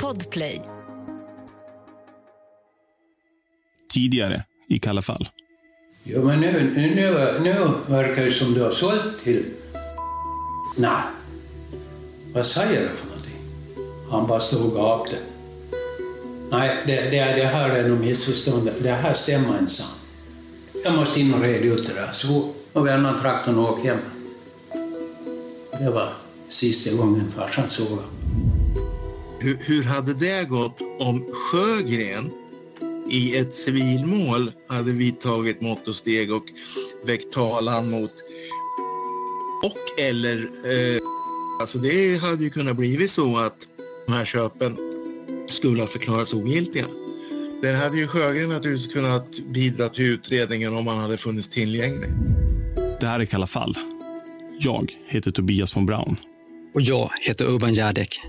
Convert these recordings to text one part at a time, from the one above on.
Podplay. Tidigare i Kalla fall. Jo, men nu, nu, nu, nu verkar det som du har sålt till... Nej. Vad säger du för någonting? Han bara stod och gapte. Nej, det, det, det här är nog missförstånd. Det här stämmer inte, sa han. Jag måste in och reda ut det där. Så och vända traktorn och åka hem. Det var sista gången farsan såg honom. Hur, hur hade det gått om Sjögren i ett civilmål hade vidtagit mått och steg och väckt talan mot och eller eh, alltså det hade ju kunnat blivit så att de här köpen skulle ha förklarats ogiltiga. Det hade ju Sjögren naturligtvis kunnat bidra till utredningen om han hade funnits tillgänglig. Det här är Kalla fall. Jag heter Tobias von Braun. Och jag heter Urban Järdek.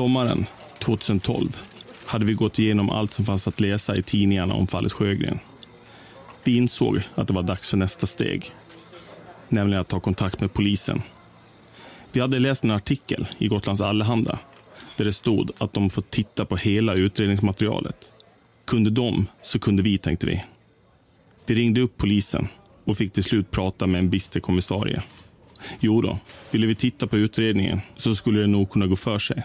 Sommaren 2012 hade vi gått igenom allt som fanns att läsa i tidningarna om fallet Sjögren. Vi insåg att det var dags för nästa steg, nämligen att ta kontakt med polisen. Vi hade läst en artikel i Gotlands Allehanda där det stod att de fått titta på hela utredningsmaterialet. Kunde de, så kunde vi, tänkte vi. Vi ringde upp polisen och fick till slut prata med en bister kommissarie. Jo då, ville vi titta på utredningen så skulle det nog kunna gå för sig.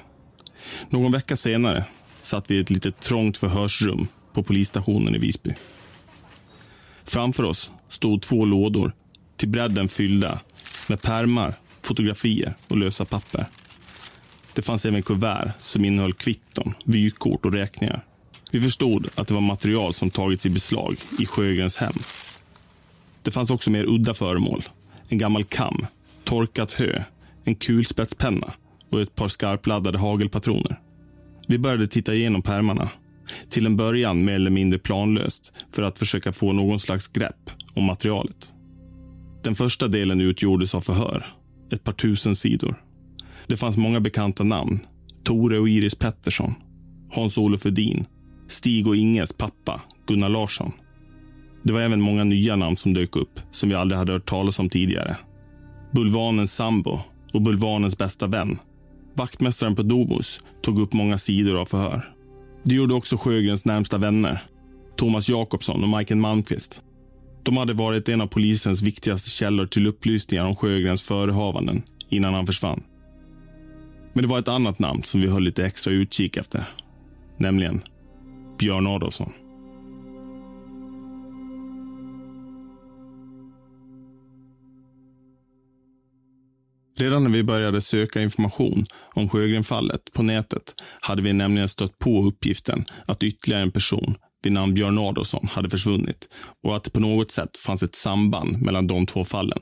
Någon vecka senare satt vi i ett litet trångt förhörsrum på polisstationen i Visby. Framför oss stod två lådor, till bredden fyllda med pärmar, fotografier och lösa papper. Det fanns även kuvert som innehöll kvitton, vykort och räkningar. Vi förstod att det var material som tagits i beslag i Sjögrens hem. Det fanns också mer udda föremål. En gammal kam, torkat hö, en kulspetspenna och ett par skarpladdade hagelpatroner. Vi började titta igenom pärmarna. Till en början mer eller mindre planlöst för att försöka få någon slags grepp om materialet. Den första delen utgjordes av förhör. Ett par tusen sidor. Det fanns många bekanta namn. Tore och Iris Pettersson. Hans-Olof Edin. Stig och Inges pappa, Gunnar Larsson. Det var även många nya namn som dök upp som vi aldrig hade hört talas om tidigare. Bulvanens sambo och Bulvanens bästa vän. Vaktmästaren på Domus tog upp många sidor av förhör. Det gjorde också Sjögrens närmsta vänner. Thomas Jakobsson och Majken Malmqvist. De hade varit en av polisens viktigaste källor till upplysningar om Sjögrens förehavanden innan han försvann. Men det var ett annat namn som vi höll lite extra utkik efter. Nämligen Björn Adolfsson. Redan när vi började söka information om Sjögrenfallet på nätet hade vi nämligen stött på uppgiften att ytterligare en person vid namn Björn Adolfsson hade försvunnit och att det på något sätt fanns ett samband mellan de två fallen.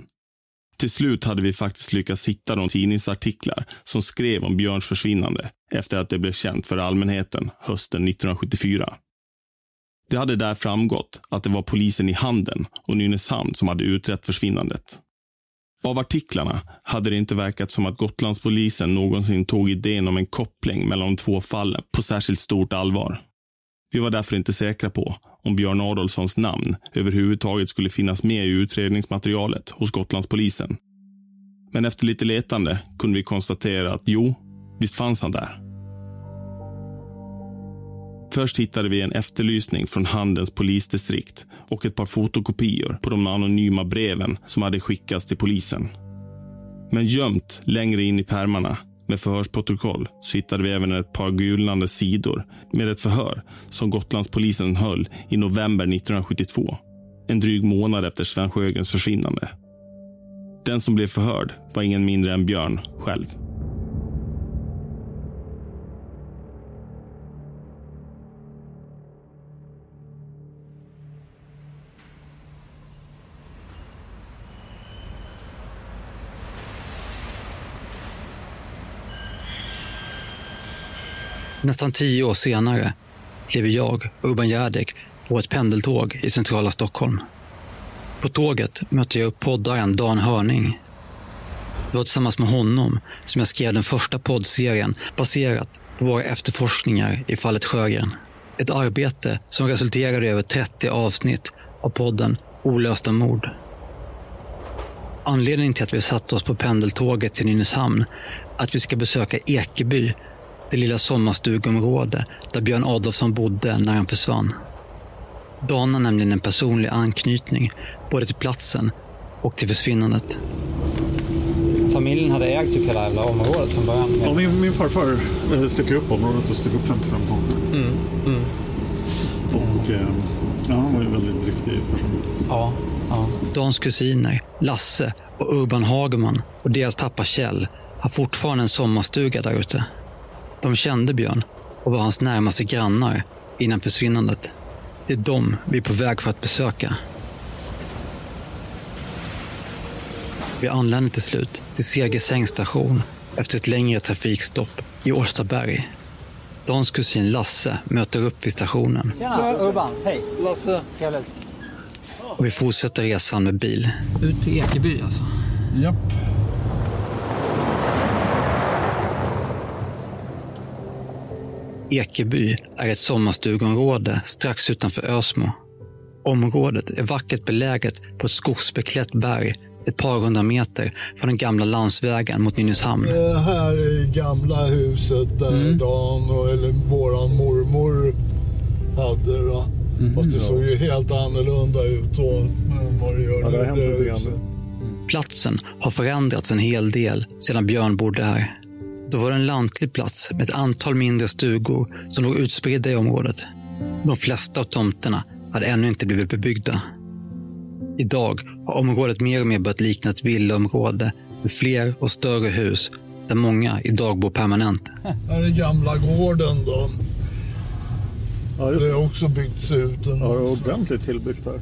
Till slut hade vi faktiskt lyckats hitta de tidningsartiklar som skrev om Björns försvinnande efter att det blev känt för allmänheten hösten 1974. Det hade där framgått att det var polisen i Handen och Nynäshamn som hade utrett försvinnandet. Av artiklarna hade det inte verkat som att Gotlandspolisen någonsin tog idén om en koppling mellan de två fallen på särskilt stort allvar. Vi var därför inte säkra på om Björn Adolfssons namn överhuvudtaget skulle finnas med i utredningsmaterialet hos Gotlandspolisen. Men efter lite letande kunde vi konstatera att jo, visst fanns han där. Först hittade vi en efterlysning från Handens polisdistrikt och ett par fotokopior på de anonyma breven som hade skickats till polisen. Men gömt längre in i pärmarna med förhörsprotokoll så hittade vi även ett par gulnande sidor med ett förhör som Gotlandspolisen höll i november 1972. En dryg månad efter Sven Sjögrens försvinnande. Den som blev förhörd var ingen mindre än Björn själv. Nästan tio år senare kliver jag, och Urban Järdek, på ett pendeltåg i centrala Stockholm. På tåget möter jag upp poddaren Dan Hörning. Det var tillsammans med honom som jag skrev den första poddserien baserat på våra efterforskningar i fallet Sjögren. Ett arbete som resulterade i över 30 avsnitt av podden Olösta mord. Anledningen till att vi satt oss på pendeltåget till Nynäshamn är att vi ska besöka Ekeby, det lilla sommarstugområde där Björn Adolfsson bodde när han försvann. Dan har nämligen en personlig anknytning både till platsen och till försvinnandet. Familjen hade ägt typ hela jävla området från början? Ja, min, min farfar eh, styckade upp området och styckade upp 55 tomter. Mm, mm. Och eh, ja, han var ju en väldigt driftig person. Ja, ja. Dans kusiner, Lasse och Urban Hageman och deras pappa Kjell har fortfarande en sommarstuga där ute. De kände Björn och var hans närmaste grannar innan försvinnandet. Det är dem vi är på väg för att besöka. Vi anländer till slut till Segersängs station efter ett längre trafikstopp i Årstaberg. Dans kusin Lasse möter upp vid stationen Tjena, Urban. Hej. Lasse. Trevligt. och vi fortsätter resan med bil. Ut till Ekeby alltså? Japp. Ekeby är ett sommarstugområde strax utanför Ösmo. Området är vackert beläget på ett skogsbeklätt berg ett par hundra meter från den gamla landsvägen mot Nynäshamn. Det här är gamla huset där Mm. Dan och, eller våran mormor hade då. Mhm. Fast det såg ju helt annorlunda ut då än vad det gör Ja, det nu. det huset. Platsen har förändrats en hel del sedan Björn bodde här. Då var det en lantlig plats med ett antal mindre stugor som låg utspridda i området. De flesta av tomterna hade ännu inte blivit bebyggda. Idag har området mer och mer börjat likna ett villaområde med fler och större hus där många idag bor permanent. Här är gamla gården då. Ja, just Det det. har också byggts ut en Ja, det är ordentligt tillbyggt här.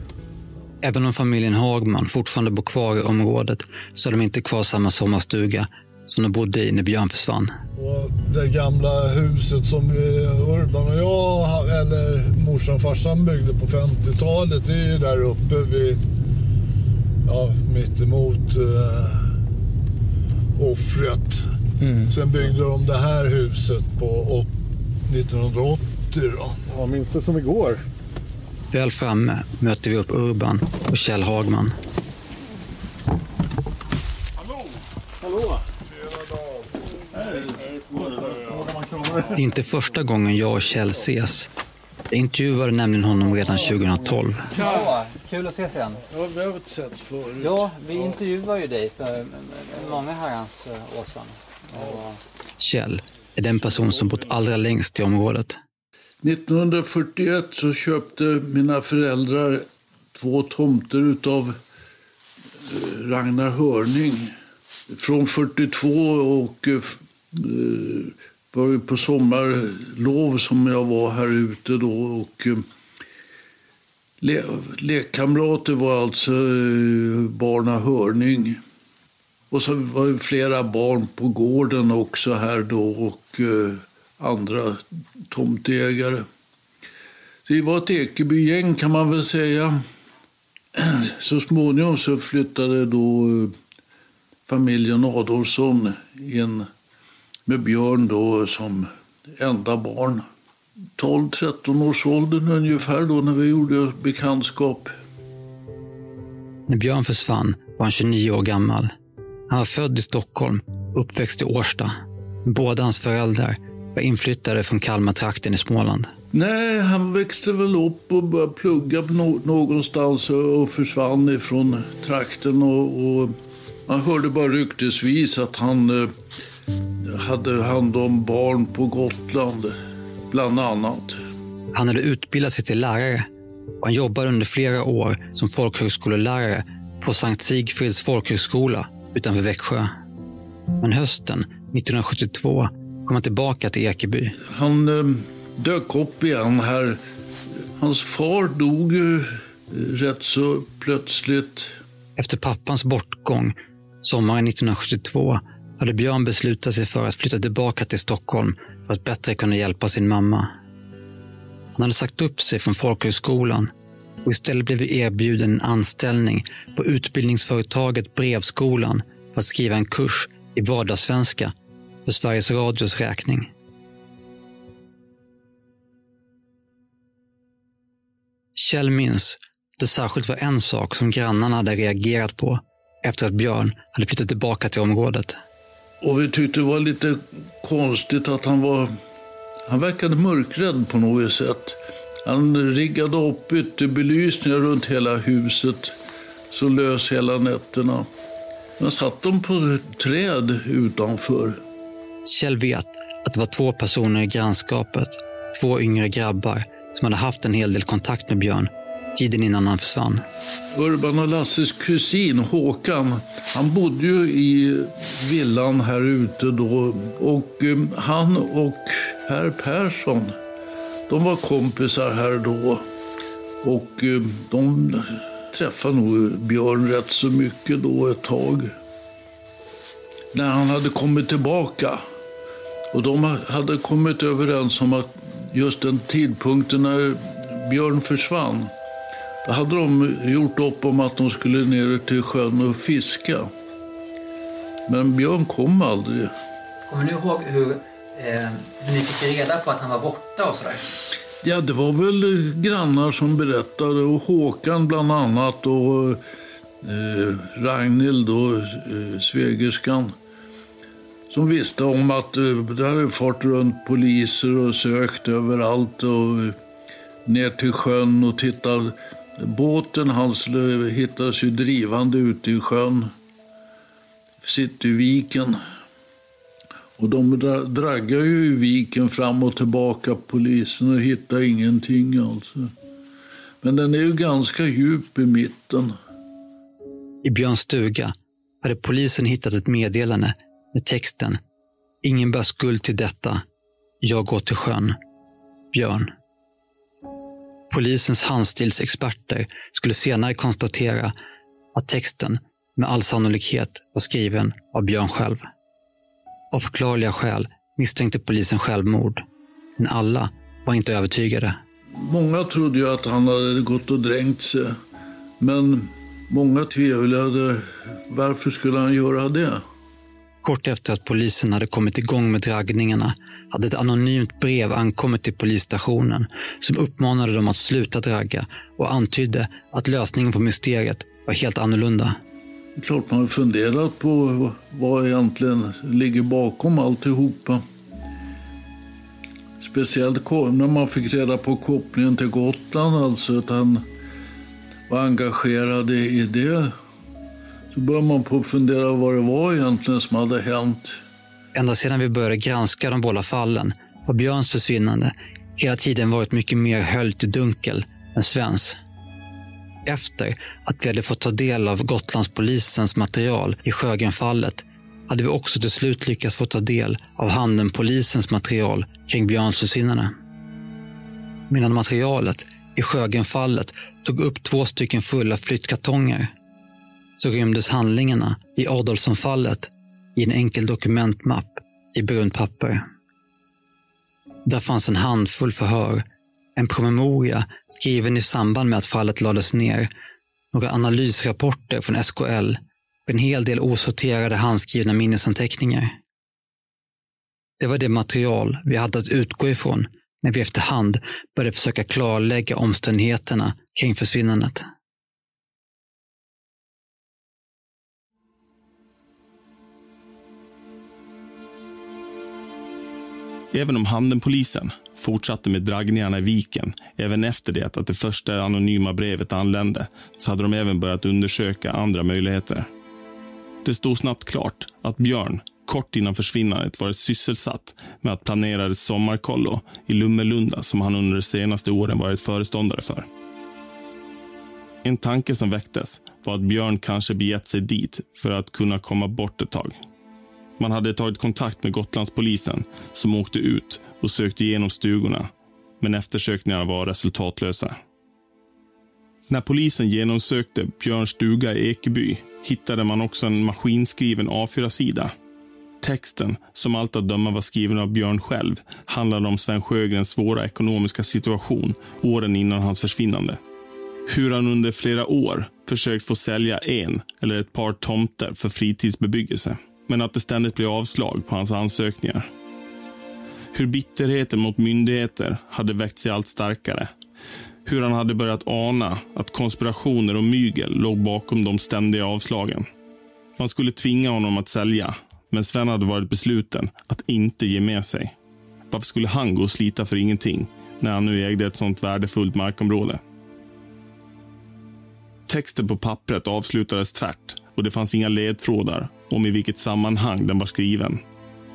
Även om familjen Hagman fortfarande bor kvar i området så är de inte kvar samma sommarstuga som de bodde i när Björn försvann. Och det gamla huset som Urban och jag, eller morsan och farsan byggde på 50-talet, det är ju där uppe vid, ja, mittemot eh, offret. Sen byggde de det här huset på åt- 1980 då. Ja, minns det som igår. Väl framme möter vi upp Urban och Kjell Hagman. Det är inte första gången jag och Kjell ses. Jag intervjuade nämligen honom redan 2012. Ja, kul att ses igen. Ja, vi har inte setts förut. Ja, vi intervjuade ju dig för många herrans eh, år sedan. Och Kjell är den person som bott allra längst i området. 1941 så köpte mina föräldrar två tomter utav eh, Ragnar Hörning. Från 42 och eh, Eh, var på sommarlov som jag var här ute då. Och, eh, le, lekkamrater var alltså eh, Barna Hörning. Och så var det flera barn på gården också här då och andra tomtägare. Det var ett Ekebygäng kan man väl säga. Så småningom så flyttade då familjen Adolfsson in med Björn då som enda barn. 12-13 års åldern ungefär då när vi gjorde bekantskap. När Björn försvann var han 29 år gammal. Han var född i Stockholm uppväxt i Årsta. Båda hans föräldrar var inflyttade från Kalmartrakten i Småland. Nej, han växte väl upp och började plugga någonstans och och försvann ifrån trakten. Och, och man hörde bara ryktesvis att han eh, hade hand om barn på Gotland, bland annat. Han hade utbildat sig till lärare och han jobbade under flera år som folkhögskolelärare på Sankt Sigfrids folkhögskola utanför Växjö. Men hösten 1972 kom han tillbaka till Ekeby. Han eh, dök upp igen här. Hans far dog ju eh, rätt så plötsligt. Efter pappans bortgång sommaren 1972 hade Björn beslutat sig för att flytta tillbaka till Stockholm för att bättre kunna hjälpa sin mamma. Han hade sagt upp sig från folkhögskolan och istället blev erbjuden en anställning på utbildningsföretaget Brevskolan för att skriva en kurs i vardagssvenska för Sveriges Radios räkning. Kjell minns att det särskilt var en sak som grannarna hade reagerat på efter att Björn hade flyttat tillbaka till området. Och vi tyckte det var lite konstigt att han var... Han verkade mörkrädd på något sätt. Han riggade upp ytterbelysningar runt hela huset så lös hela nätterna. Men satt de på träd utanför. Kjell vet att det var två personer i grannskapet, två yngre grabbar, som hade haft en hel del kontakt med Björn tiden innan han försvann. Urban och Lasses kusin Håkan, han bodde ju i villan här ute då. Och eh, han och herr Persson, de var kompisar här då. Och eh, de träffade nog Björn rätt så mycket då ett tag. När han hade kommit tillbaka. Och de hade kommit överens om att just den tidpunkten när Björn försvann, då hade de gjort upp om att de skulle ner till sjön och fiska. Men Björn kom aldrig. Kommer ni ihåg hur, eh, hur ni fick reda på att han var borta och sådär? Ja, det var väl grannar som berättade och Håkan bland annat och eh, Ragnhild och eh, svägerskan som visste om att eh, det hade fått runt poliser och sökt överallt och eh, ner till sjön och tittat. Båten hans hittades ju drivande ute i sjön, Cityviken. Och de draggar ju i viken fram och tillbaka, polisen, och hittar ingenting alltså. Men den är ju ganska djup i mitten. I Björns stuga hade polisen hittat ett meddelande med texten Ingen bär skuld till detta. Jag går till sjön. Björn. Polisens handstilsexperter skulle senare konstatera att texten med all sannolikhet var skriven av Björn själv. Av förklarliga skäl misstänkte polisen självmord, men alla var inte övertygade. Många trodde ju att han hade gått och dränkt sig, men många tvivlade. Varför skulle han göra det? Kort efter att polisen hade kommit igång med dragningarna hade ett anonymt brev ankommit till polisstationen som uppmanade dem att sluta dragga och antydde att lösningen på mysteriet var helt annorlunda. Det är klart man har funderat på vad egentligen ligger bakom alltihopa. Speciellt när man fick reda på kopplingen till Gotland, alltså att han var engagerad i det. Så börjar man på fundera vad det var egentligen som hade hänt. Ända sedan vi började granska de båda fallen har Björns försvinnande hela tiden varit mycket mer höljt i dunkel än Svens. Efter att vi hade fått ta del av Gotlandspolisens material i Sjögrenfallet hade vi också till slut lyckats få ta del av Handenpolisens material kring Björns försvinnande. Medan materialet i Sjögrenfallet tog upp två stycken fulla flyttkartonger så rymdes handlingarna i Adolfssonfallet i en enkel dokumentmapp i brunt papper. Där fanns en handfull förhör, en promemoria skriven i samband med att fallet lades ner, några analysrapporter från SKL och en hel del osorterade handskrivna minnesanteckningar. Det var det material vi hade att utgå ifrån när vi efterhand började försöka klarlägga omständigheterna kring försvinnandet. Även om Handenpolisen fortsatte med draggningarna i viken även efter det att det första anonyma brevet anlände, så hade de även börjat undersöka andra möjligheter. Det stod snabbt klart att Björn, kort innan försvinnandet, varit sysselsatt med att planera ett sommarkollo i Lummelunda som han under de senaste åren varit föreståndare för. En tanke som väcktes var att Björn kanske begett sig dit för att kunna komma bort ett tag. Man hade tagit kontakt med Gotlandspolisen som åkte ut och sökte igenom stugorna. Men eftersökningarna var resultatlösa. När polisen genomsökte Björns stuga i Ekeby hittade man också en maskinskriven A4-sida. Texten, som allt att döma var skriven av Björn själv, handlade om Sven Sjögrens svåra ekonomiska situation åren innan hans försvinnande. Hur han under flera år försökt få sälja en eller ett par tomter för fritidsbebyggelse men att det ständigt blev avslag på hans ansökningar. Hur bitterheten mot myndigheter hade växt sig allt starkare. Hur han hade börjat ana att konspirationer och mygel låg bakom de ständiga avslagen. Man skulle tvinga honom att sälja, men Sven hade varit besluten att inte ge med sig. Varför skulle han gå och slita för ingenting när han nu ägde ett sånt värdefullt markområde? Texten på pappret avslutades tvärt och det fanns inga ledtrådar om i vilket sammanhang den var skriven.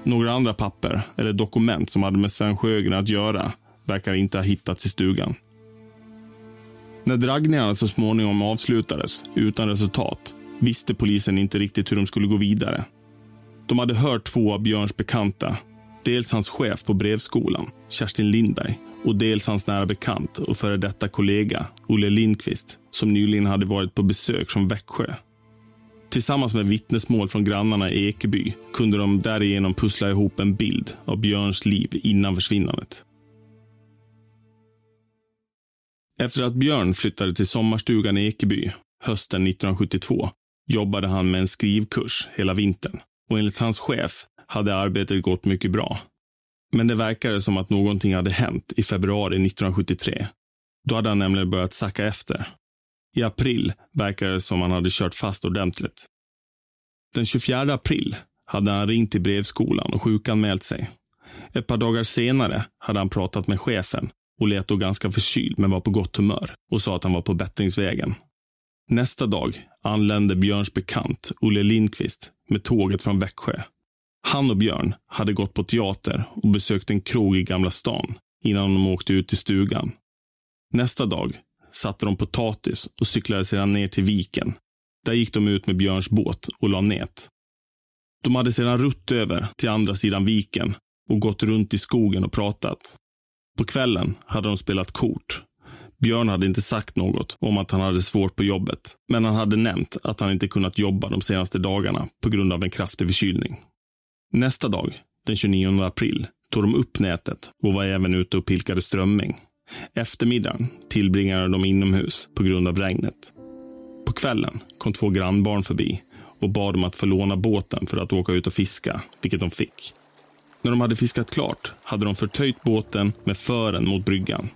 Några andra papper eller dokument som hade med Sven Sjögren att göra verkar inte ha hittats i stugan. När draggningarna så småningom avslutades utan resultat visste polisen inte riktigt hur de skulle gå vidare. De hade hört två av Björns bekanta. Dels hans chef på brevskolan, Kerstin Lindberg och dels hans nära bekant och före detta kollega, Olle Lindqvist, som nyligen hade varit på besök från Växjö. Tillsammans med vittnesmål från grannarna i Ekeby kunde de därigenom pussla ihop en bild av Björns liv innan försvinnandet. Efter att Björn flyttade till sommarstugan i Ekeby hösten 1972 jobbade han med en skrivkurs hela vintern och enligt hans chef hade arbetet gått mycket bra. Men det verkade som att någonting hade hänt i februari 1973. Då hade han nämligen börjat sacka efter. I april verkade det som han hade kört fast ordentligt. Den 24 april hade han ringt till brevskolan och sjukanmält sig. Ett par dagar senare hade han pratat med chefen och lät då ganska förkyld men var på gott humör och sa att han var på bättringsvägen. Nästa dag anlände Björns bekant Olle Lindqvist med tåget från Växjö. Han och Björn hade gått på teater och besökt en krog i Gamla stan innan de åkte ut till stugan. Nästa dag satte de potatis och cyklade sedan ner till viken. Där gick de ut med Björns båt och la nät. De hade sedan rutt över till andra sidan viken och gått runt i skogen och pratat. På kvällen hade de spelat kort. Björn hade inte sagt något om att han hade svårt på jobbet, men han hade nämnt att han inte kunnat jobba de senaste dagarna på grund av en kraftig förkylning. Nästa dag, den 29 april, tog de upp nätet och var även ute och pilkade strömming. Eftermiddagen tillbringade de inomhus på grund av regnet. På kvällen kom två grannbarn förbi och bad om att få låna båten för att åka ut och fiska, vilket de fick. När de hade fiskat klart hade de förtöjt båten med fören mot bryggan.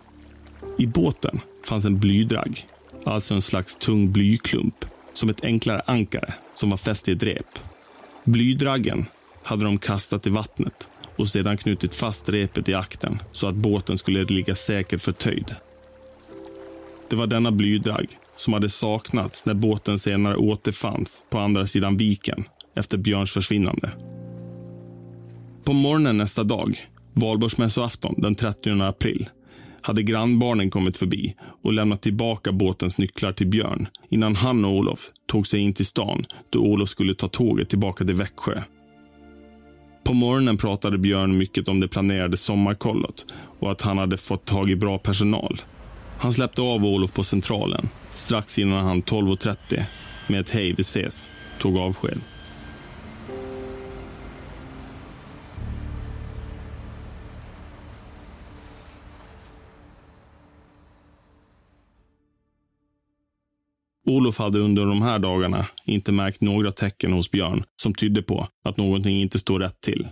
I båten fanns en blydragg, alltså en slags tung blyklump, som ett enklare ankare som var fäst i ett rep. Blydraggen hade de kastat i vattnet och sedan knutit fast repet i akten så att båten skulle ligga säkert förtöjd. Det var denna blydragg som hade saknats när båten senare återfanns på andra sidan viken efter Björns försvinnande. På morgonen nästa dag, valborgsmässoafton den 30 april, hade grannbarnen kommit förbi och lämnat tillbaka båtens nycklar till Björn innan han och Olof tog sig in till stan då Olof skulle ta tåget tillbaka till Växjö. På morgonen pratade Björn mycket om det planerade sommarkollot och att han hade fått tag i bra personal. Han släppte av Olof på Centralen strax innan han 12.30 med ett hej vi ses tog avsked. Olof hade under de här dagarna inte märkt några tecken hos Björn som tydde på att någonting inte stod rätt till.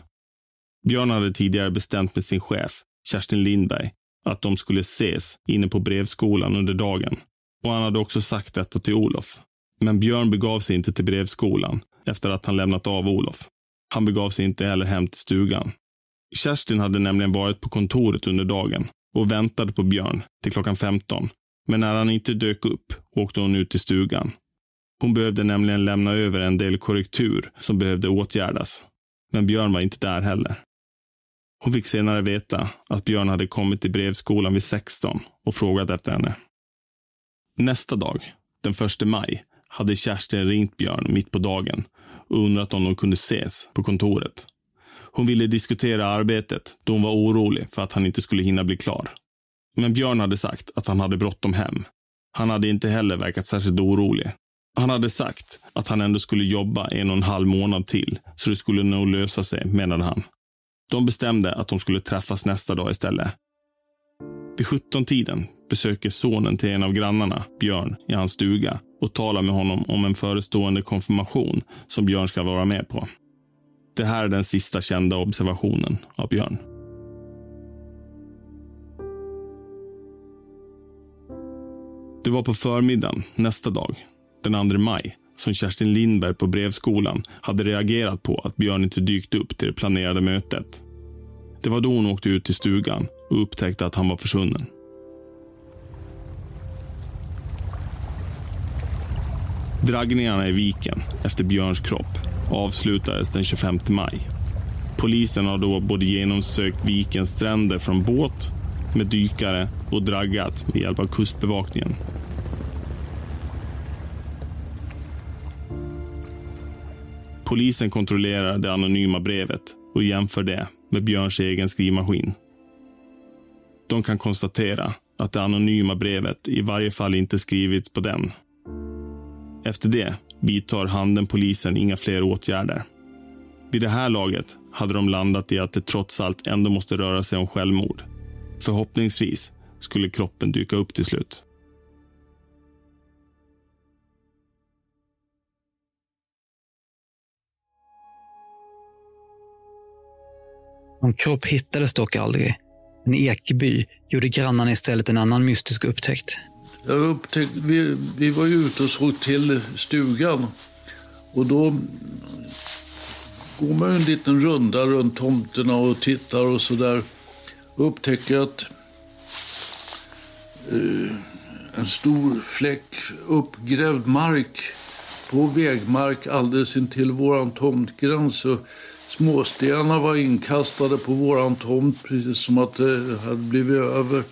Björn hade tidigare bestämt med sin chef, Kerstin Lindberg, att de skulle ses inne på brevskolan under dagen. Och han hade också sagt detta till Olof. Men Björn begav sig inte till brevskolan efter att han lämnat av Olof. Han begav sig inte heller hem till stugan. Kerstin hade nämligen varit på kontoret under dagen och väntade på Björn till klockan 15 men när han inte dök upp åkte hon ut till stugan. Hon behövde nämligen lämna över en del korrektur som behövde åtgärdas. Men Björn var inte där heller. Hon fick senare veta att Björn hade kommit till brevskolan vid 16 och frågat efter henne. Nästa dag, den 1 maj, hade Kerstin ringt Björn mitt på dagen och undrat om de kunde ses på kontoret. Hon ville diskutera arbetet då hon var orolig för att han inte skulle hinna bli klar. Men Björn hade sagt att han hade bråttom hem. Han hade inte heller verkat särskilt orolig. Han hade sagt att han ändå skulle jobba en och en halv månad till, så det skulle nog lösa sig, menade han. De bestämde att de skulle träffas nästa dag istället. Vid 17-tiden besöker sonen till en av grannarna, Björn, i hans stuga och talar med honom om en förestående konfirmation som Björn ska vara med på. Det här är den sista kända observationen av Björn. Det var på förmiddagen nästa dag, den 2 maj, som Kerstin Lindberg på brevskolan hade reagerat på att Björn inte dykt upp till det planerade mötet. Det var då hon åkte ut till stugan och upptäckte att han var försvunnen. Draggningarna i viken efter Björns kropp avslutades den 25 maj. Polisen har då både genomsökt vikens stränder från båt med dykare och draggat med hjälp av kustbevakningen. Polisen kontrollerar det anonyma brevet och jämför det med Björns egen skrivmaskin. De kan konstatera att det anonyma brevet i varje fall inte skrivits på den. Efter det vidtar Handen-polisen inga fler åtgärder. Vid det här laget hade de landat i att det trots allt ändå måste röra sig om självmord. Förhoppningsvis skulle kroppen dyka upp till slut. Någon kropp hittades dock aldrig. Men i Ekeby gjorde grannarna istället en annan mystisk upptäckt. Jag upptäckte, vi, vi var ju ute och såg till stugan. Och då går man en liten runda runt tomterna och tittar och sådär. Och upptäcker att eh, en stor fläck uppgrävd mark på vägmark alldeles intill våran tomtgräns. Och småstenarna var inkastade på våran tomt precis som att det hade blivit över.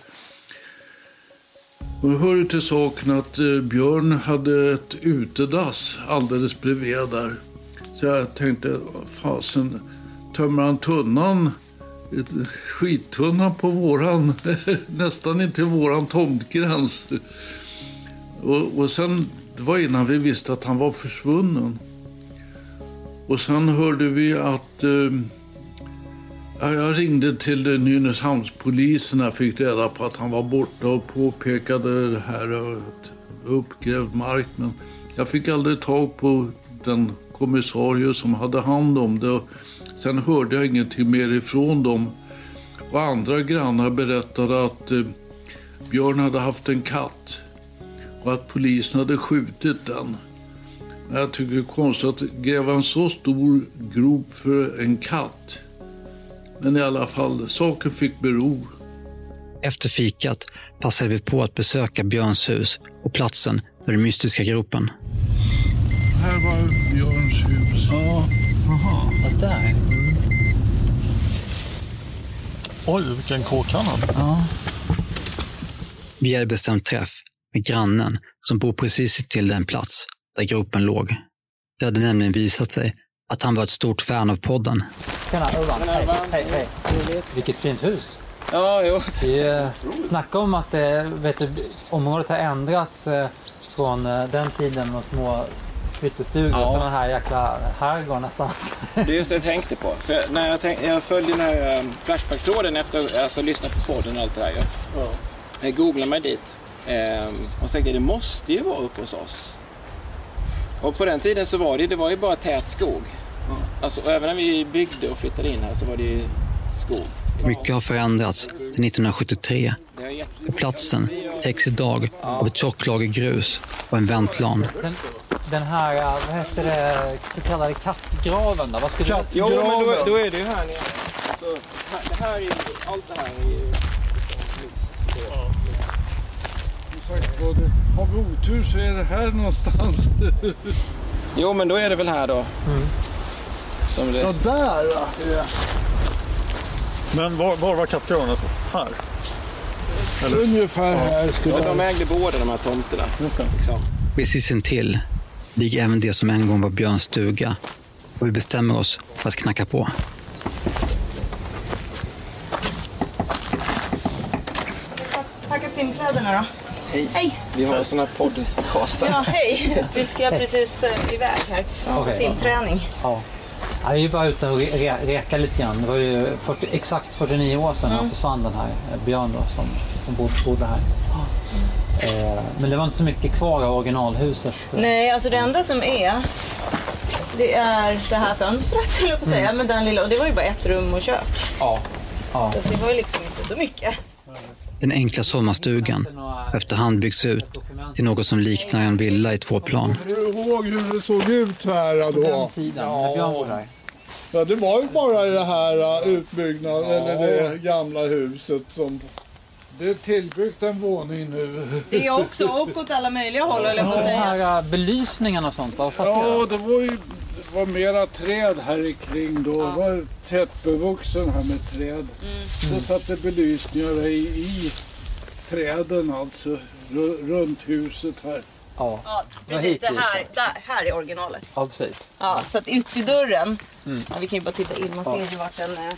Och det hör till saken att eh, Björn hade ett utedass alldeles bredvid där. Så jag tänkte, fasen, tömmer han tunnan, skittunna på våran, nästan intill våran tomtgräns. Och, och sen, det var innan vi visste att han var försvunnen. Och sen hörde vi att eh, jag ringde till Nynäshamnspolisen och fick reda på att han var borta och påpekade det här uppgrävd mark. Men jag fick aldrig tag på den kommissarie som hade hand om det. Sen hörde jag ingenting mer ifrån dem. Och andra grannar berättade att eh, Björn hade haft en katt och att polisen hade skjutit den. Men Jag tycker det är konstigt att gräva en så stor grop för en katt. Men i alla fall, saken fick bero. Efter fikat passade vi på att besöka Björns hus och platsen för den mystiska gropen. Här var Björns hus. Ja, aha. Och där. Oj, vilken kåk han hade. Vi hade bestämt träff med grannen som bor precis till den plats där gropen låg. Det hade nämligen visat sig att han var ett stort fan av podden. Tjena Urban. Hej, hej, hej. Vilket fint hus. Ja, jo. Vi eh, snackade om att eh, vet du, området har ändrats eh, från den tiden och små pyttestugor Ja. och sådana här jäkla herrgård nästan. Det är just det jag tänkte på. För när jag, tänk, jag följde den här um, Flashback-tråden efter att alltså, lyssna på podden och allt det där. Ja. Jag googlade mig dit. Ehm, och tänkte det måste ju vara uppe hos oss. Och på den tiden så var det, det var ju bara tät skog. Alltså, och även när vi byggde och flyttade in här så var det ju skog. Mycket har förändrats sedan 1973. Det har jätte- Och platsen täcks idag av ett tjockt lager grus och en väntplan. Den, den här, eh, vad heter det, så kallade kattgraven då? Vad skulle Katt- Jo, men då, då är det ju här nere. Här, det här är ju, allt det här är ju... Har vi otur så är det här någonstans. Jo, men då är det väl här då. Som det... Ja, där ja. Men var, var var kattgraven alltså? Här? Ungefär här skulle Ja, de ägde båda de här tomterna. Liksom. Precis intill ligger även det som en gång var Björns stuga. Och vi bestämmer oss för att knacka på. Packat simkläderna då? Hej. Hej! Vi har såna här podcastar. Ja, hej! Vi ska precis eh, iväg här på Okej. simträning. Ja. Ja, vi är bara ute och re- re- reka lite grann. Det var ju 40, exakt 49 år sedan han försvann den här eh, Björn då, som, som bodde, bodde här. Eh, men det var inte så mycket kvar av originalhuset. Nej, alltså det enda som är det är det här fönstret, höll jag på att säga. Men den lilla, och det var ju bara ett rum och kök. Ja. ja. Så det var ju liksom inte så mycket. Den enkla sommarstugan efterhand byggts ut till något som liknar en villa i två plan. Hur är ihåg hur det såg ut här då. Den tiden, när Björn. Ja, det var ju bara det här uh, utbyggnad, eller det gamla huset som... Det är tillbyggt en våning nu. Det är också upp åt alla möjliga håll höll jag på att Den säga. här uh, belysningen och sånt, vad fattar Ja, det var ju var mera träd här kring då. Det var tättbevuxen här med träd. Så satte belysningar i, i träden alltså, ru- runt huset här. Ja, Ja, precis. Det här, där, här är originalet. ja precis. Ja, så att ytterdörren, Mm. ja, vi kan ju bara titta in, man ser ju vart den eh,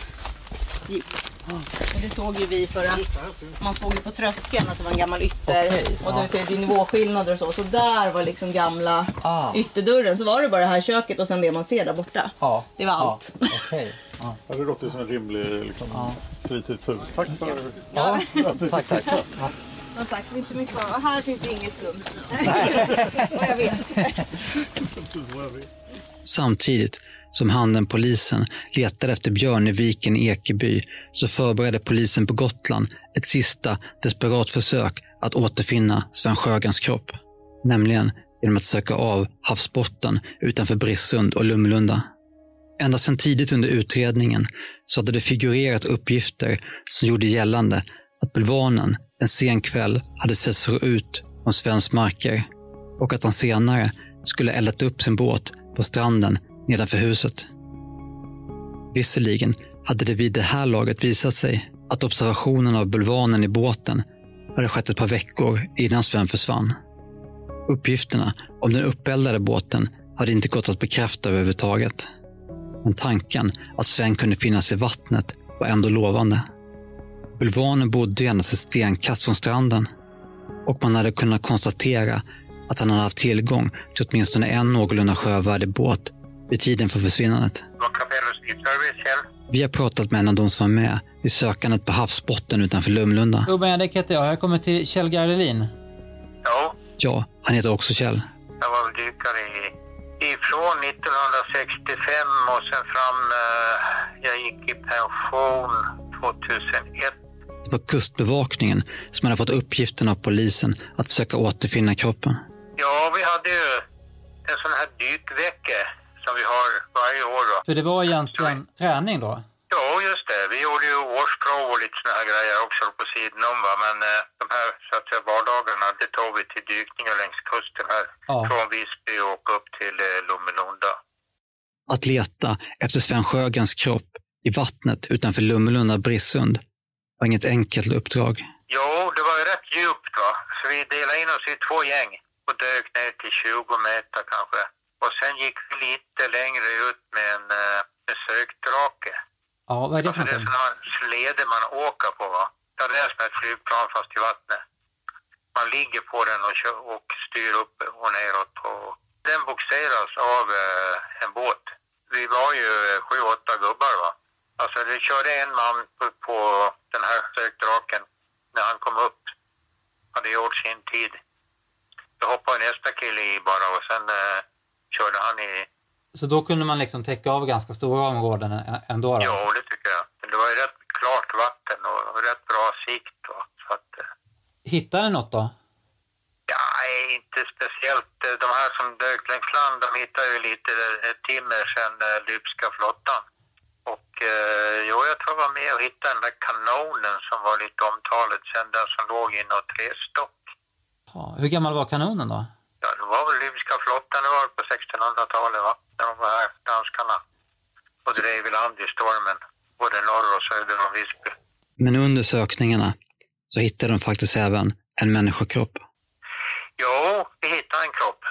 gick. Och det såg ju vi för att man såg ju på tröskeln att det var en gammal ytter. Okej, och det, ser, det är nivåskillnader och så. Så där var liksom gamla Ah. ytterdörren. Så var det bara det här köket och sen det man ser där borta. Ja. Det var Ja, allt. Ja. Ja, det låter som en rimlig liksom, fritidshus. Tack för... Ja. Tack, tack. Ja. Som sagt, inte mycket kvar. Och här finns det inget skumt. Vad jag vet. Samtidigt som handen polisen letade efter Björn i viken i Ekeby så förberedde polisen på Gotland ett sista desperat försök att återfinna Sven Sjögrens kropp. Nämligen genom att söka av havsbotten utanför Brissund och Lumlunda. Ända sedan tidigt under utredningen så hade det figurerat uppgifter som gjorde gällande att bulvanen en sen kväll hade setts rå ut från svensk marker och att han senare skulle eldat upp sin båt på stranden nedanför huset. Visserligen hade det vid det här laget visat sig att observationen av bulvanen i båten hade skett ett par veckor innan Sven försvann. Uppgifterna om den uppeldade båten hade inte gått att bekräfta överhuvudtaget. Men tanken att Sven kunde finnas i vattnet var ändå lovande. Bulvanen bodde endast ett stenkast från stranden och man hade kunnat konstatera att han hade haft tillgång till åtminstone en någorlunda sjövärdig båt vid tiden för försvinnandet. Vi har pratat med en av de som var med vid sökandet på havsbotten utanför Lumlunda. Urban Järdek heter jag. Jag kommer till Kjell Gardelin. Ja, Ja, han heter också Kjell. jag var väl dykare i, ifrån 1965 och sen fram, eh, jag gick i pension 2001. Det var Kustbevakningen som hade fått uppgiften av polisen att försöka återfinna kroppen. Ja, vi hade ju en sån här dykvecka som vi har varje år då. För det var egentligen träning då? Ja, just det. Vi gjorde ju årsprov och lite såna här grejer också på sidan om va. Men eh, de här så att säga vardagarna, det tog vi till dykningar längs kusten här. Ja. Från Visby och upp till eh, Lommelunda. Att leta efter Sven Sjögrens kropp i vattnet utanför Lummelunda Brissund var inget enkelt uppdrag. Jo, det var ju rätt djupt va. Så vi delade in oss i två gäng och dök ner till 20 meter kanske. Och sen gick vi lite längre ut med en, eh, en sökdrake. Ja, vad är det för Alltså det är sådana slede man åker på va. Ja, det är som ett flygplan fast i vattnet. Man ligger på den och, kör, och styr upp och neråt. Och den boxeras av eh, en båt. Vi var ju eh, sju, åtta gubbar va. Alltså det körde en man på, på den här sökdraken när han kom upp. Hade gjort sin tid. Då hoppade nästa kille i bara och sen eh, körde han i Så då kunde man liksom täcka av ganska stora områden ändå? Då? Jo, det tycker jag. Men det var ju rätt klart vatten och rätt bra sikt. Va? Så att, eh, Hittade ni något då? ja, inte speciellt. Eh, De här som dök längs land, de hittade ju lite eh, timmer sen Lybska flottan. Och eh, jo, jag tror jag var med och hittade den där kanonen som var lite omtalet sen, den som låg i något trästock. Ja, hur gammal var kanonen då? Ja, det var väl Lybska flottan, det var på 1600-talet va? När de var här, danskarna. Och drev i land i stormen, både norr och söder om Visby. Men under sökningarna så hittade de faktiskt även en människokropp. Jo, vi hittade en kropp.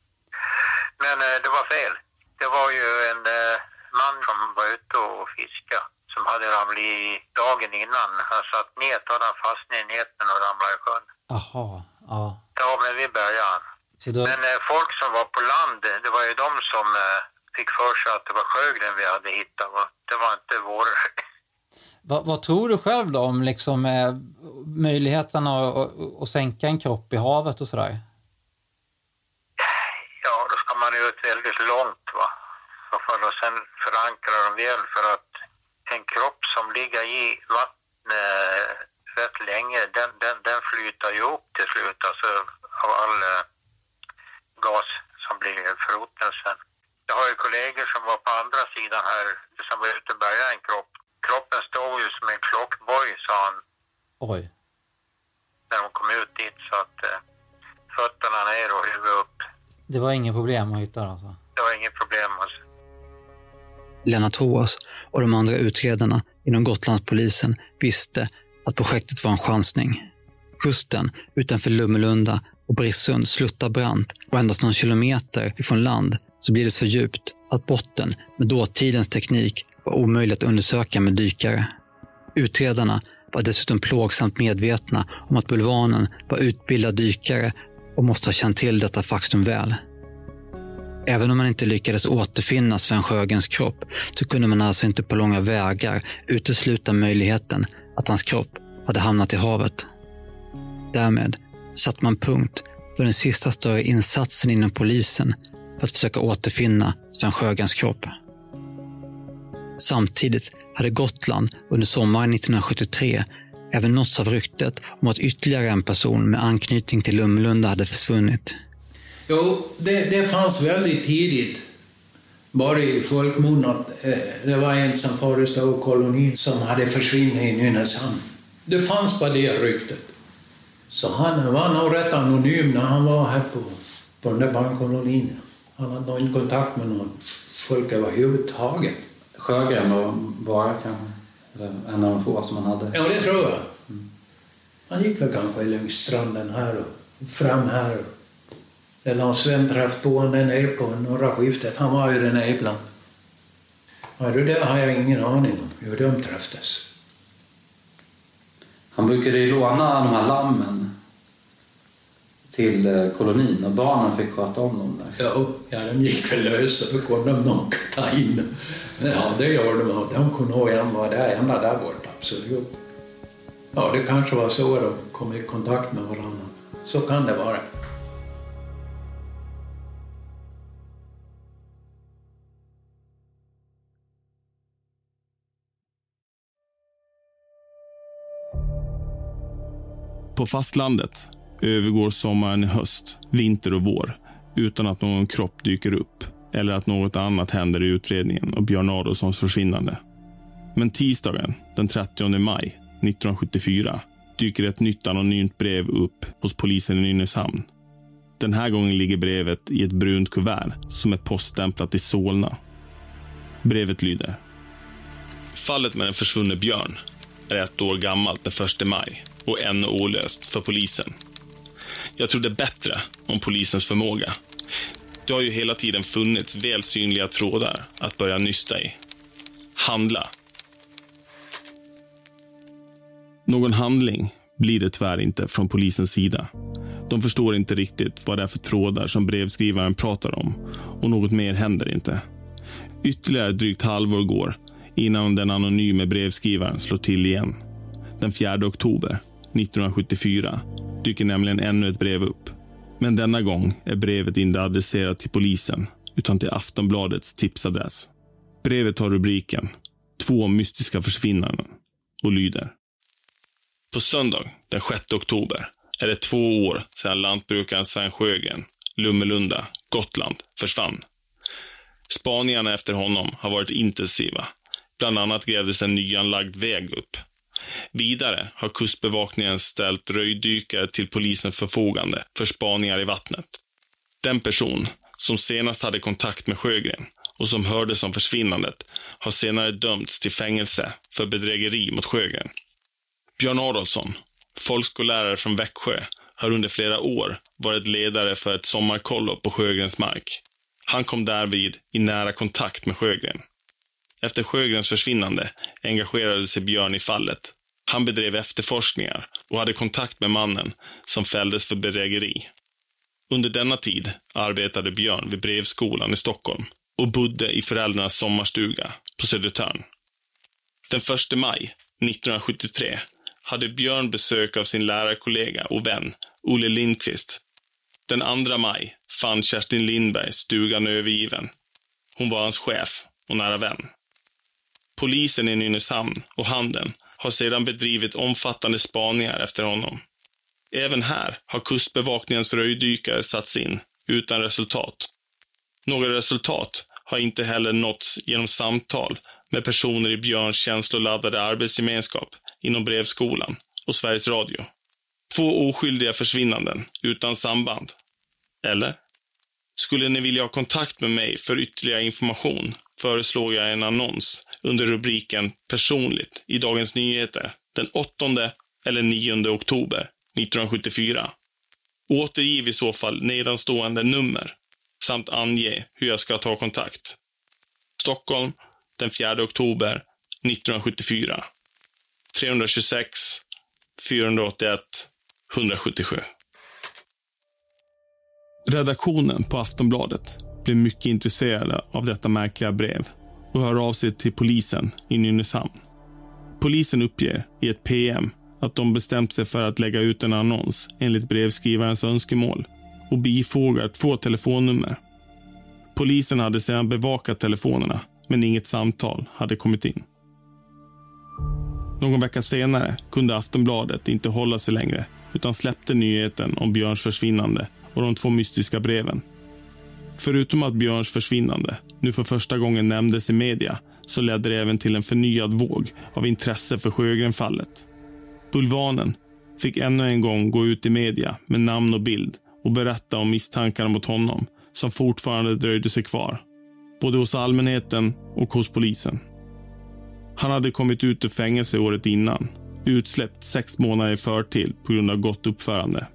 Men eh, det var fel. Det var ju en eh, man som var ute och fiskade som hade ramlat i dagen innan. Han satt och hade han fastnat i näten och ramlade i sjön. Jaha, ja. Ja, men vi började då, Men eh, folk som var på land, det var ju de som eh, fick för sig att det var Sjögren vi hade hittat. va. Det var inte vår. vad, vad tror du själv då om liksom, eh, möjligheten att, att, att sänka en kropp i havet och sådär? Ja, då ska man ut väldigt långt va. Att sen förankra dem väl för att en kropp som ligger i vattnet rätt länge, den, den, den flyter ju upp till slut alltså av all eh, gas som blir förruttnelsen. Jag har ju kollegor som var på andra sidan här, som var ute och bärgade en kropp. Kroppen stod ju som en klockboj, sa han, Oj. när de kom ut dit. Så att eh, fötterna ner och huvudet upp. Det var inget problem att hitta alltså? Det var inget problem. Alltså. Lennart Hoas och de andra utredarna inom Gotlandspolisen visste att projektet var en chansning. Kusten utanför Lummelunda och Brissund sluttar brant och endast någon kilometer ifrån land så blir det så djupt att botten med dåtidens teknik var omöjlig att undersöka med dykare. Utredarna var dessutom plågsamt medvetna om att bulvanen var utbildad dykare och måste ha känt till detta faktum väl. Även om man inte lyckades återfinna Sven Sjögrens kropp så kunde man alltså inte på långa vägar utesluta möjligheten att hans kropp hade hamnat i havet. Därmed satte man punkt för den sista större insatsen inom polisen för att försöka återfinna Sven Sjögrens kropp. Samtidigt hade Gotland under sommaren 1973 även nåtts av ryktet om att ytterligare en person med anknytning till Lumlunda hade försvunnit. Jo, det, det fanns väldigt tidigt, bara i folkmun, att eh, det var en som förestod kolonin som hade försvunnit i Nynäshamn. Det fanns bara det ryktet. Så han var nog rätt anonym när han var här på, på den där barnkolonin. Han hade nog inte kontakt med någon folk överhuvudtaget. Sjögren var bara kanske en av de få som han hade? Ja, det tror jag. Han gick väl kanske längs stranden här och fram här. Eller har Sven träffat på honom nere på norra skiftet. Han var ju där nere ibland. Ja, det där har jag ingen aning om, hur de träffades. Han brukade ju låna de här lammen till eh, kolonin och barnen fick sköta om dem där. Ja, ja de gick väl lösa, då kunde de nog ta in Ja, det gör de. De kunde nog igen vara där, ända där borta, absolut. Ja, det kanske var så de kom i kontakt med varandra. Så kan det vara. På fastlandet övergår sommaren i höst, vinter och vår utan att någon kropp dyker upp eller att något annat händer i utredningen och Björn Adolfssons försvinnande. Men tisdagen den 30 maj 1974 dyker ett nytt anonymt brev upp hos polisen i Nynäshamn. Den här gången ligger brevet i ett brunt kuvert som är poststämplat i Solna. Brevet lyder. Fallet med den försvunne Björn är ett år gammalt den 1 maj och ännu olöst för polisen. Jag trodde bättre om polisens förmåga. Det har ju hela tiden funnits väl synliga trådar att börja nysta i. Handla. Någon handling blir det tyvärr inte från polisens sida. De förstår inte riktigt vad det är för trådar som brevskrivaren pratar om och något mer händer inte. Ytterligare drygt halvår går innan den anonyme brevskrivaren slår till igen. Den 4 oktober 1974 dyker nämligen ännu ett brev upp. Men denna gång är brevet inte adresserat till polisen utan till Aftonbladets tipsadress. Brevet har rubriken Två mystiska försvinnanden och lyder. På söndag den 6 oktober är det två år sedan lantbrukaren Sven Sjögren, Lummelunda, Gotland, försvann. Spaningarna efter honom har varit intensiva. Bland annat grävdes en nyanlagd väg upp Vidare har Kustbevakningen ställt röjdykare till polisens förfogande för spaningar i vattnet. Den person som senast hade kontakt med Sjögren och som hördes om försvinnandet har senare dömts till fängelse för bedrägeri mot Sjögren. Björn Adolfsson, folkskollärare från Växjö, har under flera år varit ledare för ett sommarkollo på Sjögrens mark. Han kom därvid i nära kontakt med Sjögren. Efter Sjögrens försvinnande engagerade sig Björn i fallet. Han bedrev efterforskningar och hade kontakt med mannen som fälldes för bedrägeri. Under denna tid arbetade Björn vid brevskolan i Stockholm och bodde i föräldrarnas sommarstuga på Södertörn. Den 1 maj 1973 hade Björn besök av sin lärarkollega och vän Olle Lindqvist. Den 2 maj fann Kerstin Lindberg stugan övergiven. Hon var hans chef och nära vän. Polisen i Nynäshamn och handeln har sedan bedrivit omfattande spaningar efter honom. Även här har Kustbevakningens röjdykare satts in, utan resultat. Några resultat har inte heller nåtts genom samtal med personer i Björns känsloladdade arbetsgemenskap inom Brevskolan och Sveriges Radio. Två oskyldiga försvinnanden utan samband. Eller? Skulle ni vilja ha kontakt med mig för ytterligare information föreslår jag en annons under rubriken Personligt i Dagens Nyheter den 8 eller 9 oktober 1974. Återgiv i så fall nedanstående nummer samt ange hur jag ska ta kontakt. Stockholm den 4 oktober 1974. 326 481 177. Redaktionen på Aftonbladet blev mycket intresserade av detta märkliga brev och hör av sig till polisen i Nynäshamn. Polisen uppger i ett PM att de bestämt sig för att lägga ut en annons enligt brevskrivarens önskemål och bifogar två telefonnummer. Polisen hade sedan bevakat telefonerna, men inget samtal hade kommit in. Någon vecka senare kunde Aftonbladet inte hålla sig längre utan släppte nyheten om Björns försvinnande och de två mystiska breven. Förutom att Björns försvinnande nu för första gången nämndes i media så ledde det även till en förnyad våg av intresse för Sjögrenfallet. Bulvanen fick ännu en gång gå ut i media med namn och bild och berätta om misstankarna mot honom som fortfarande dröjde sig kvar. Både hos allmänheten och hos polisen. Han hade kommit ut ur fängelse året innan. Utsläppt sex månader i förtid på grund av gott uppförande.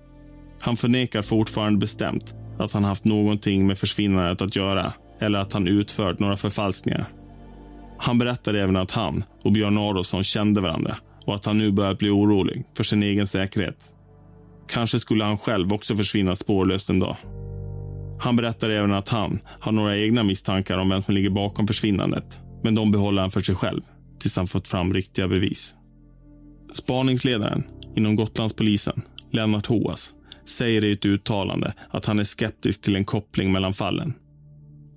Han förnekar fortfarande bestämt att han haft någonting med försvinnandet att göra eller att han utfört några förfalskningar. Han berättade även att han och Björn Adolfsson kände varandra och att han nu börjat bli orolig för sin egen säkerhet. Kanske skulle han själv också försvinna spårlöst en dag. Han berättar även att han har några egna misstankar om vem som ligger bakom försvinnandet. Men de behåller han för sig själv tills han fått fram riktiga bevis. Spaningsledaren inom Gotlandspolisen, Lennart Hoas, säger i ett uttalande att han är skeptisk till en koppling mellan fallen.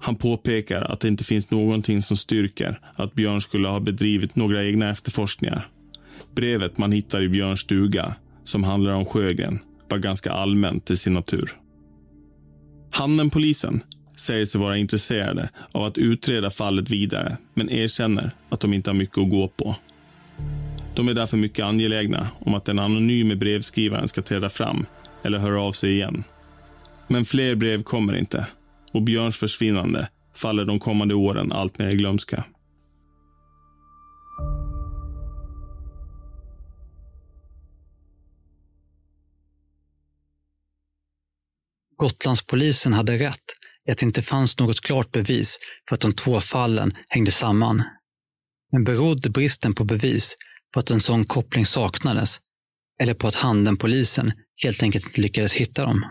Han påpekar att det inte finns någonting som styrker att Björn skulle ha bedrivit några egna efterforskningar. Brevet man hittar i Björns stuga, som handlar om Sjögren, var ganska allmänt till sin natur. Handenpolisen säger sig vara intresserade av att utreda fallet vidare, men erkänner att de inte har mycket att gå på. De är därför mycket angelägna om att den anonyme brevskrivaren ska träda fram eller höra av sig igen. Men fler brev kommer inte och Björns försvinnande faller de kommande åren allt mer i glömska. Gotlandspolisen hade rätt i att det inte fanns något klart bevis för att de två fallen hängde samman. Men berodde bristen på bevis på att en sån koppling saknades eller på att Handenpolisen helt enkelt inte lyckades hitta dem?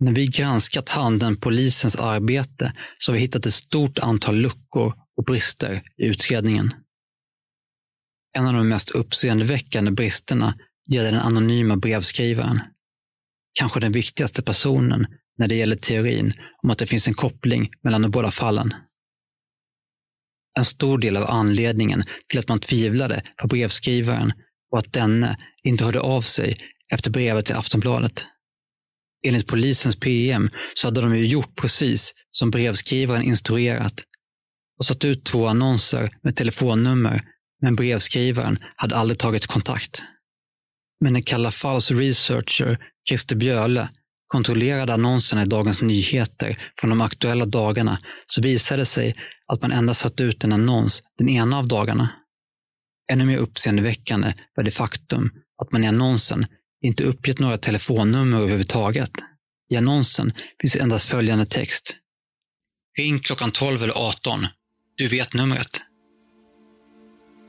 När vi granskat Handenpolisens arbete så har vi hittat ett stort antal luckor och brister i utredningen. En av de mest uppseendeväckande bristerna gäller den anonyma brevskrivaren kanske den viktigaste personen när det gäller teorin om att det finns en koppling mellan de båda fallen. En stor del av anledningen till att man tvivlade på brevskrivaren och att denne inte hörde av sig efter brevet till Aftonbladet. Enligt polisens PM så hade de ju gjort precis som brevskrivaren instruerat och satt ut två annonser med telefonnummer, men brevskrivaren hade aldrig tagit kontakt. Men när Kalla falls researcher Christer Björle kontrollerade annonserna i Dagens Nyheter från de aktuella dagarna så visade det sig att man endast satt ut en annons den ena av dagarna. Ännu mer uppseendeväckande var det faktum att man i annonsen inte uppgett några telefonnummer överhuvudtaget. I annonsen finns endast följande text. Ring klockan 12 eller 18. Du vet numret.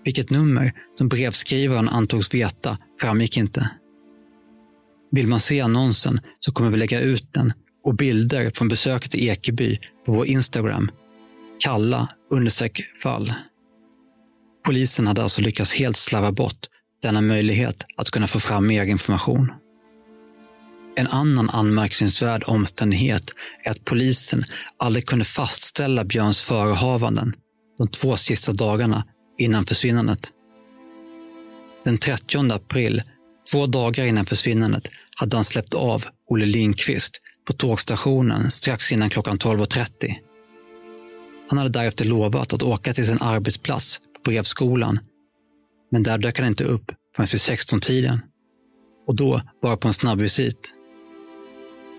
Vilket nummer som brevskrivaren antogs veta framgick inte. Vill man se annonsen så kommer vi lägga ut den och bilder från besöket i Ekeby på vår Instagram. Kalla understreck fall. Polisen hade alltså lyckats helt slarva bort denna möjlighet att kunna få fram mer information. En annan anmärkningsvärd omständighet är att polisen aldrig kunde fastställa Björns förehavanden de två sista dagarna innan försvinnandet. Den 30 april Två dagar innan försvinnandet hade han släppt av Olle Lindqvist på tågstationen strax innan klockan 12.30. Han hade därefter lovat att åka till sin arbetsplats brevskolan, men där dök han inte upp förrän vid 16-tiden. Och då bara på en snabbvisit.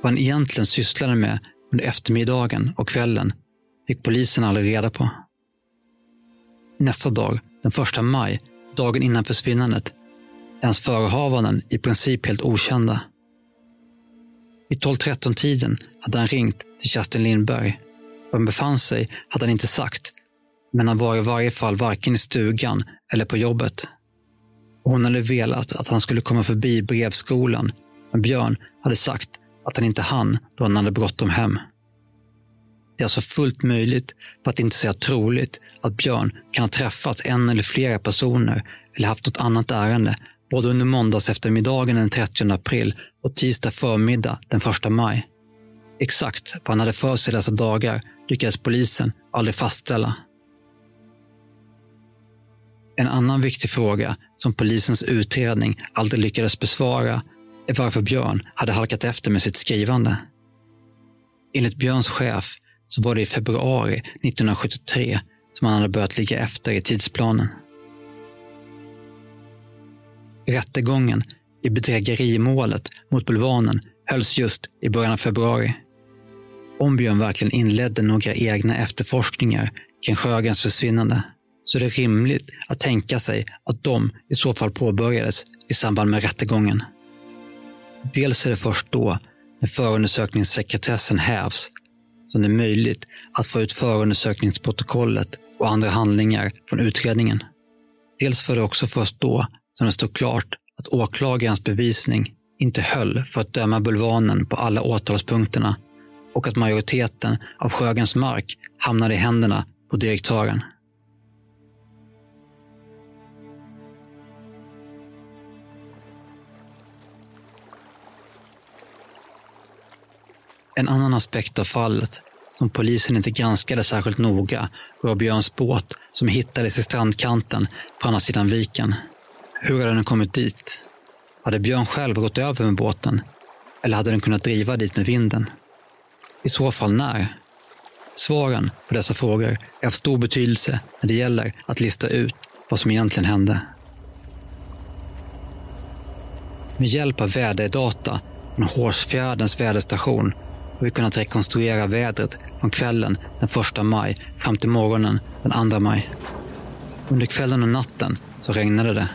Vad han egentligen sysslade med under eftermiddagen och kvällen fick polisen aldrig reda på. Nästa dag, den första maj, dagen innan försvinnandet, är hans förehavanden i princip helt okända. Vid 12-13-tiden hade han ringt till Kerstin Lindberg. Var han befann sig hade han inte sagt, men han var i varje fall varken i stugan eller på jobbet. Och hon hade velat att han skulle komma förbi brevskolan, men Björn hade sagt att han inte hann då han hade bråttom hem. Det är alltså fullt möjligt, för att inte säga troligt, att Björn kan ha träffat en eller flera personer eller haft något annat ärende både under måndags eftermiddagen den 30 april och tisdag förmiddag den 1 maj. Exakt vad han hade för sig dessa dagar lyckades polisen aldrig fastställa. En annan viktig fråga som polisens utredning aldrig lyckades besvara är varför Björn hade halkat efter med sitt skrivande. Enligt Björns chef så var det i februari 1973 som han hade börjat ligga efter i tidsplanen. Rättegången i bedrägerimålet mot Bulvanen hölls just i början av februari. Om Björn verkligen inledde några egna efterforskningar kring Sjögrens försvinnande så är det rimligt att tänka sig att de i så fall påbörjades i samband med rättegången. Dels är det först då, när förundersökningssekretessen hävs, som det är möjligt att få ut förundersökningsprotokollet och andra handlingar från utredningen. Dels var det också först då som det stod klart att åklagarens bevisning inte höll för att döma Bulvanen på alla åtalspunkterna och att majoriteten av Sjögrens mark hamnade i händerna på direktören. En annan aspekt av fallet, som polisen inte granskade särskilt noga, var Björns båt som hittades i strandkanten på andra sidan viken. Hur hade den kommit dit? Hade Björn själv gått över med båten? Eller hade den kunnat driva dit med vinden? I så fall när? Svaren på dessa frågor är av stor betydelse när det gäller att lista ut vad som egentligen hände. Med hjälp av väderdata från Hårsfjärdens väderstation har vi kunnat rekonstruera vädret från kvällen den 1 maj fram till morgonen den 2 maj. Under kvällen och natten så regnade det.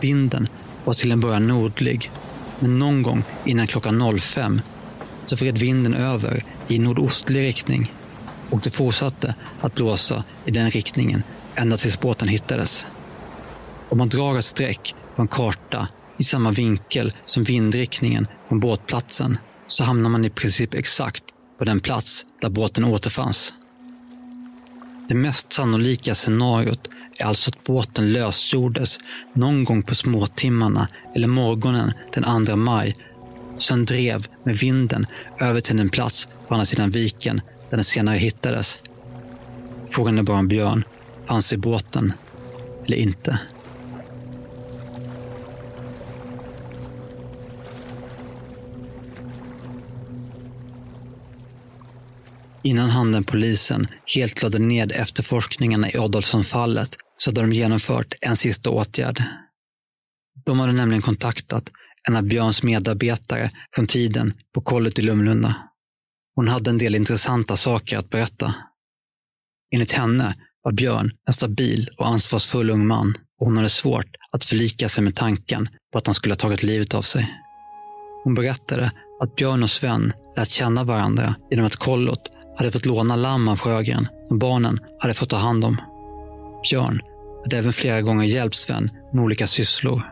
Vinden var till en början nordlig, men någon gång innan klockan 05 så vred vinden över i nordostlig riktning och det fortsatte att blåsa i den riktningen ända tills båten hittades. Om man drar ett streck på en karta i samma vinkel som vindriktningen från båtplatsen så hamnar man i princip exakt på den plats där båten återfanns. Det mest sannolika scenariot är alltså att båten lösgjordes någon gång på småtimmarna eller morgonen den 2 maj och sen drev med vinden över till en plats på andra sidan viken där den senare hittades. Frågan är bara om Björn fanns i båten eller inte. Innan Handenpolisen helt lade ned efterforskningarna i Adolfssonfallet så hade de genomfört en sista åtgärd. De hade nämligen kontaktat en av Björns medarbetare från tiden på kollet i Lumlunda. Hon hade en del intressanta saker att berätta. Enligt henne var Björn en stabil och ansvarsfull ung man och hon hade svårt att förlika sig med tanken på att han skulle ha tagit livet av sig. Hon berättade att Björn och Sven lät känna varandra genom att kollot hade fått låna lamm av Sjögren som barnen hade fått ta hand om. Björn hade även flera gånger hjälpt Sven med olika sysslor.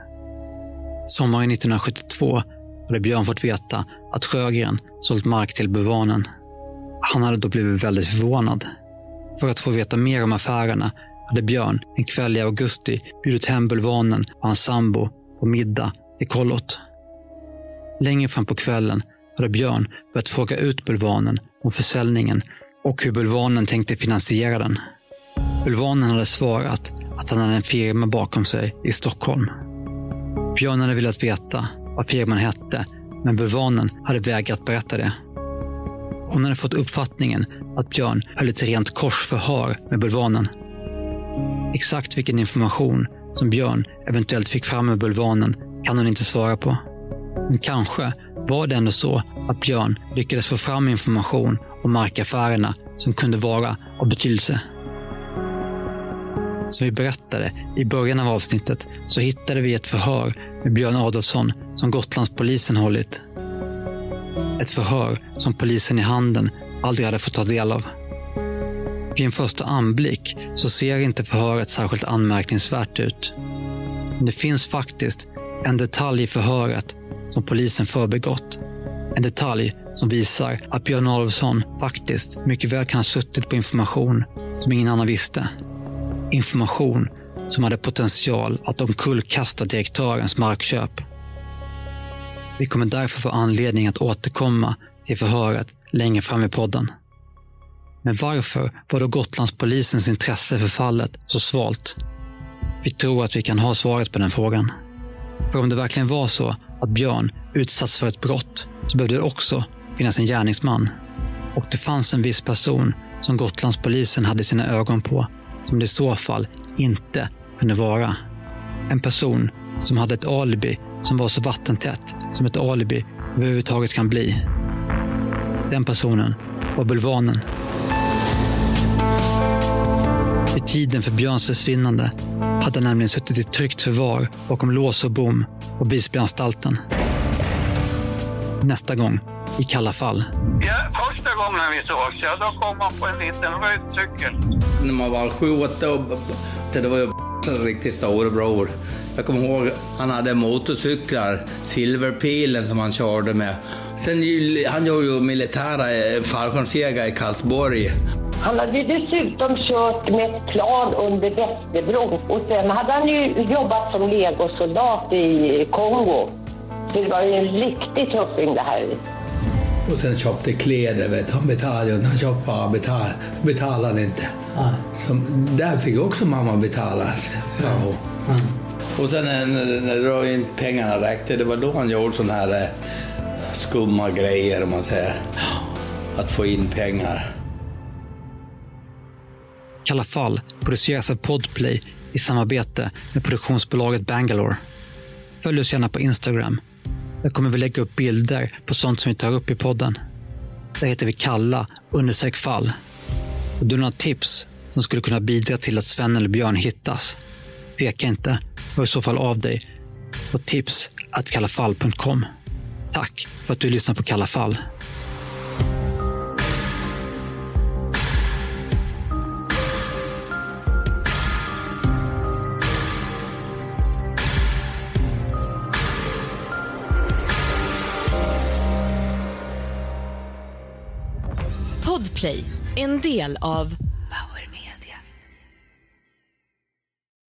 Sommaren 1972 hade Björn fått veta att Sjögren sålt mark till Bulvanen. Han hade då blivit väldigt förvånad. För att få veta mer om affärerna hade Björn en kväll i augusti bjudit hem Bulvanen och hans sambo på middag i kollot. Längre fram på kvällen hade Björn börjat fråga ut Bulvanen om försäljningen och hur Bulvanen tänkte finansiera den. Bulvanen hade svarat att han hade en firma bakom sig i Stockholm. Björn hade velat veta vad firman hette men bulvanen hade vägrat berätta det. Hon hade fått uppfattningen att Björn höll ett rent korsförhör med bulvanen. Exakt vilken information som Björn eventuellt fick fram med bulvanen kan hon inte svara på. Men kanske var det ändå så att Björn lyckades få fram information om markaffärerna som kunde vara av betydelse. Som vi berättade i början av avsnittet så hittade vi ett förhör med Björn Adolfsson som Gotlandspolisen hållit. Ett förhör som polisen i handen aldrig hade fått ta del av. Vid en första anblick så ser inte förhöret särskilt anmärkningsvärt ut. Men det finns faktiskt en detalj i förhöret som polisen förbegått. En detalj som visar att Björn Adolfsson faktiskt mycket väl kan ha suttit på information som ingen annan visste. Information som hade potential att omkullkasta direktörens markköp. Vi kommer därför få anledning att återkomma till förhöret längre fram i podden. Men varför var då Gotlandspolisens intresse för fallet så svalt? Vi tror att vi kan ha svaret på den frågan. För om det verkligen var så att Björn utsatts för ett brott så behövde det också finnas en gärningsman. Och det fanns en viss person som Gotlandspolisen hade sina ögon på som det i så fall inte kunde vara. En person som hade ett alibi som var så vattentätt som ett alibi överhuvudtaget kan bli. Den personen var Bulvanen. Vid tiden för Björns försvinnande hade han nämligen suttit i tryggt förvar bakom lås och bom på Visbyanstalten. Nästa gång i Kalla fall. Ja, första gången vi sågs, ja, då kom han på en liten röd cykel. När man var sju, åtta år, det var ju en riktigt storebror. Jag kommer ihåg, han hade motorcyklar, Silverpilen som han körde med. Sen, han gjorde ju militära eh, fallskärmsjägare i Karlsborg. Han hade dessutom kört med ett plan under Västerbron och sen hade han ju jobbat som legosoldat i Kongo. Så det var ju en riktig tuffing det här. Och sen köpte kläder, vet han betalade Han köpte bara betal, betalade han inte. Så där fick också mamma betala. Ja. Mm. Och sen när, när inte pengarna räckte, det var då han gjorde sådana här eh, skumma grejer, om man säger. Att få in pengar. Kalla fall produceras av Podplay i samarbete med produktionsbolaget Bangalore. Följ oss gärna på Instagram. Där kommer vi lägga upp bilder på sånt som vi tar upp i podden. Där heter vi Kalla understreck fall. Om du har några tips som skulle kunna bidra till att Sven eller Björn hittas? Tveka inte. Hör i så fall av dig på tips kallafall.com. Tack för att du lyssnar på Kalla fall. Podplay, en del av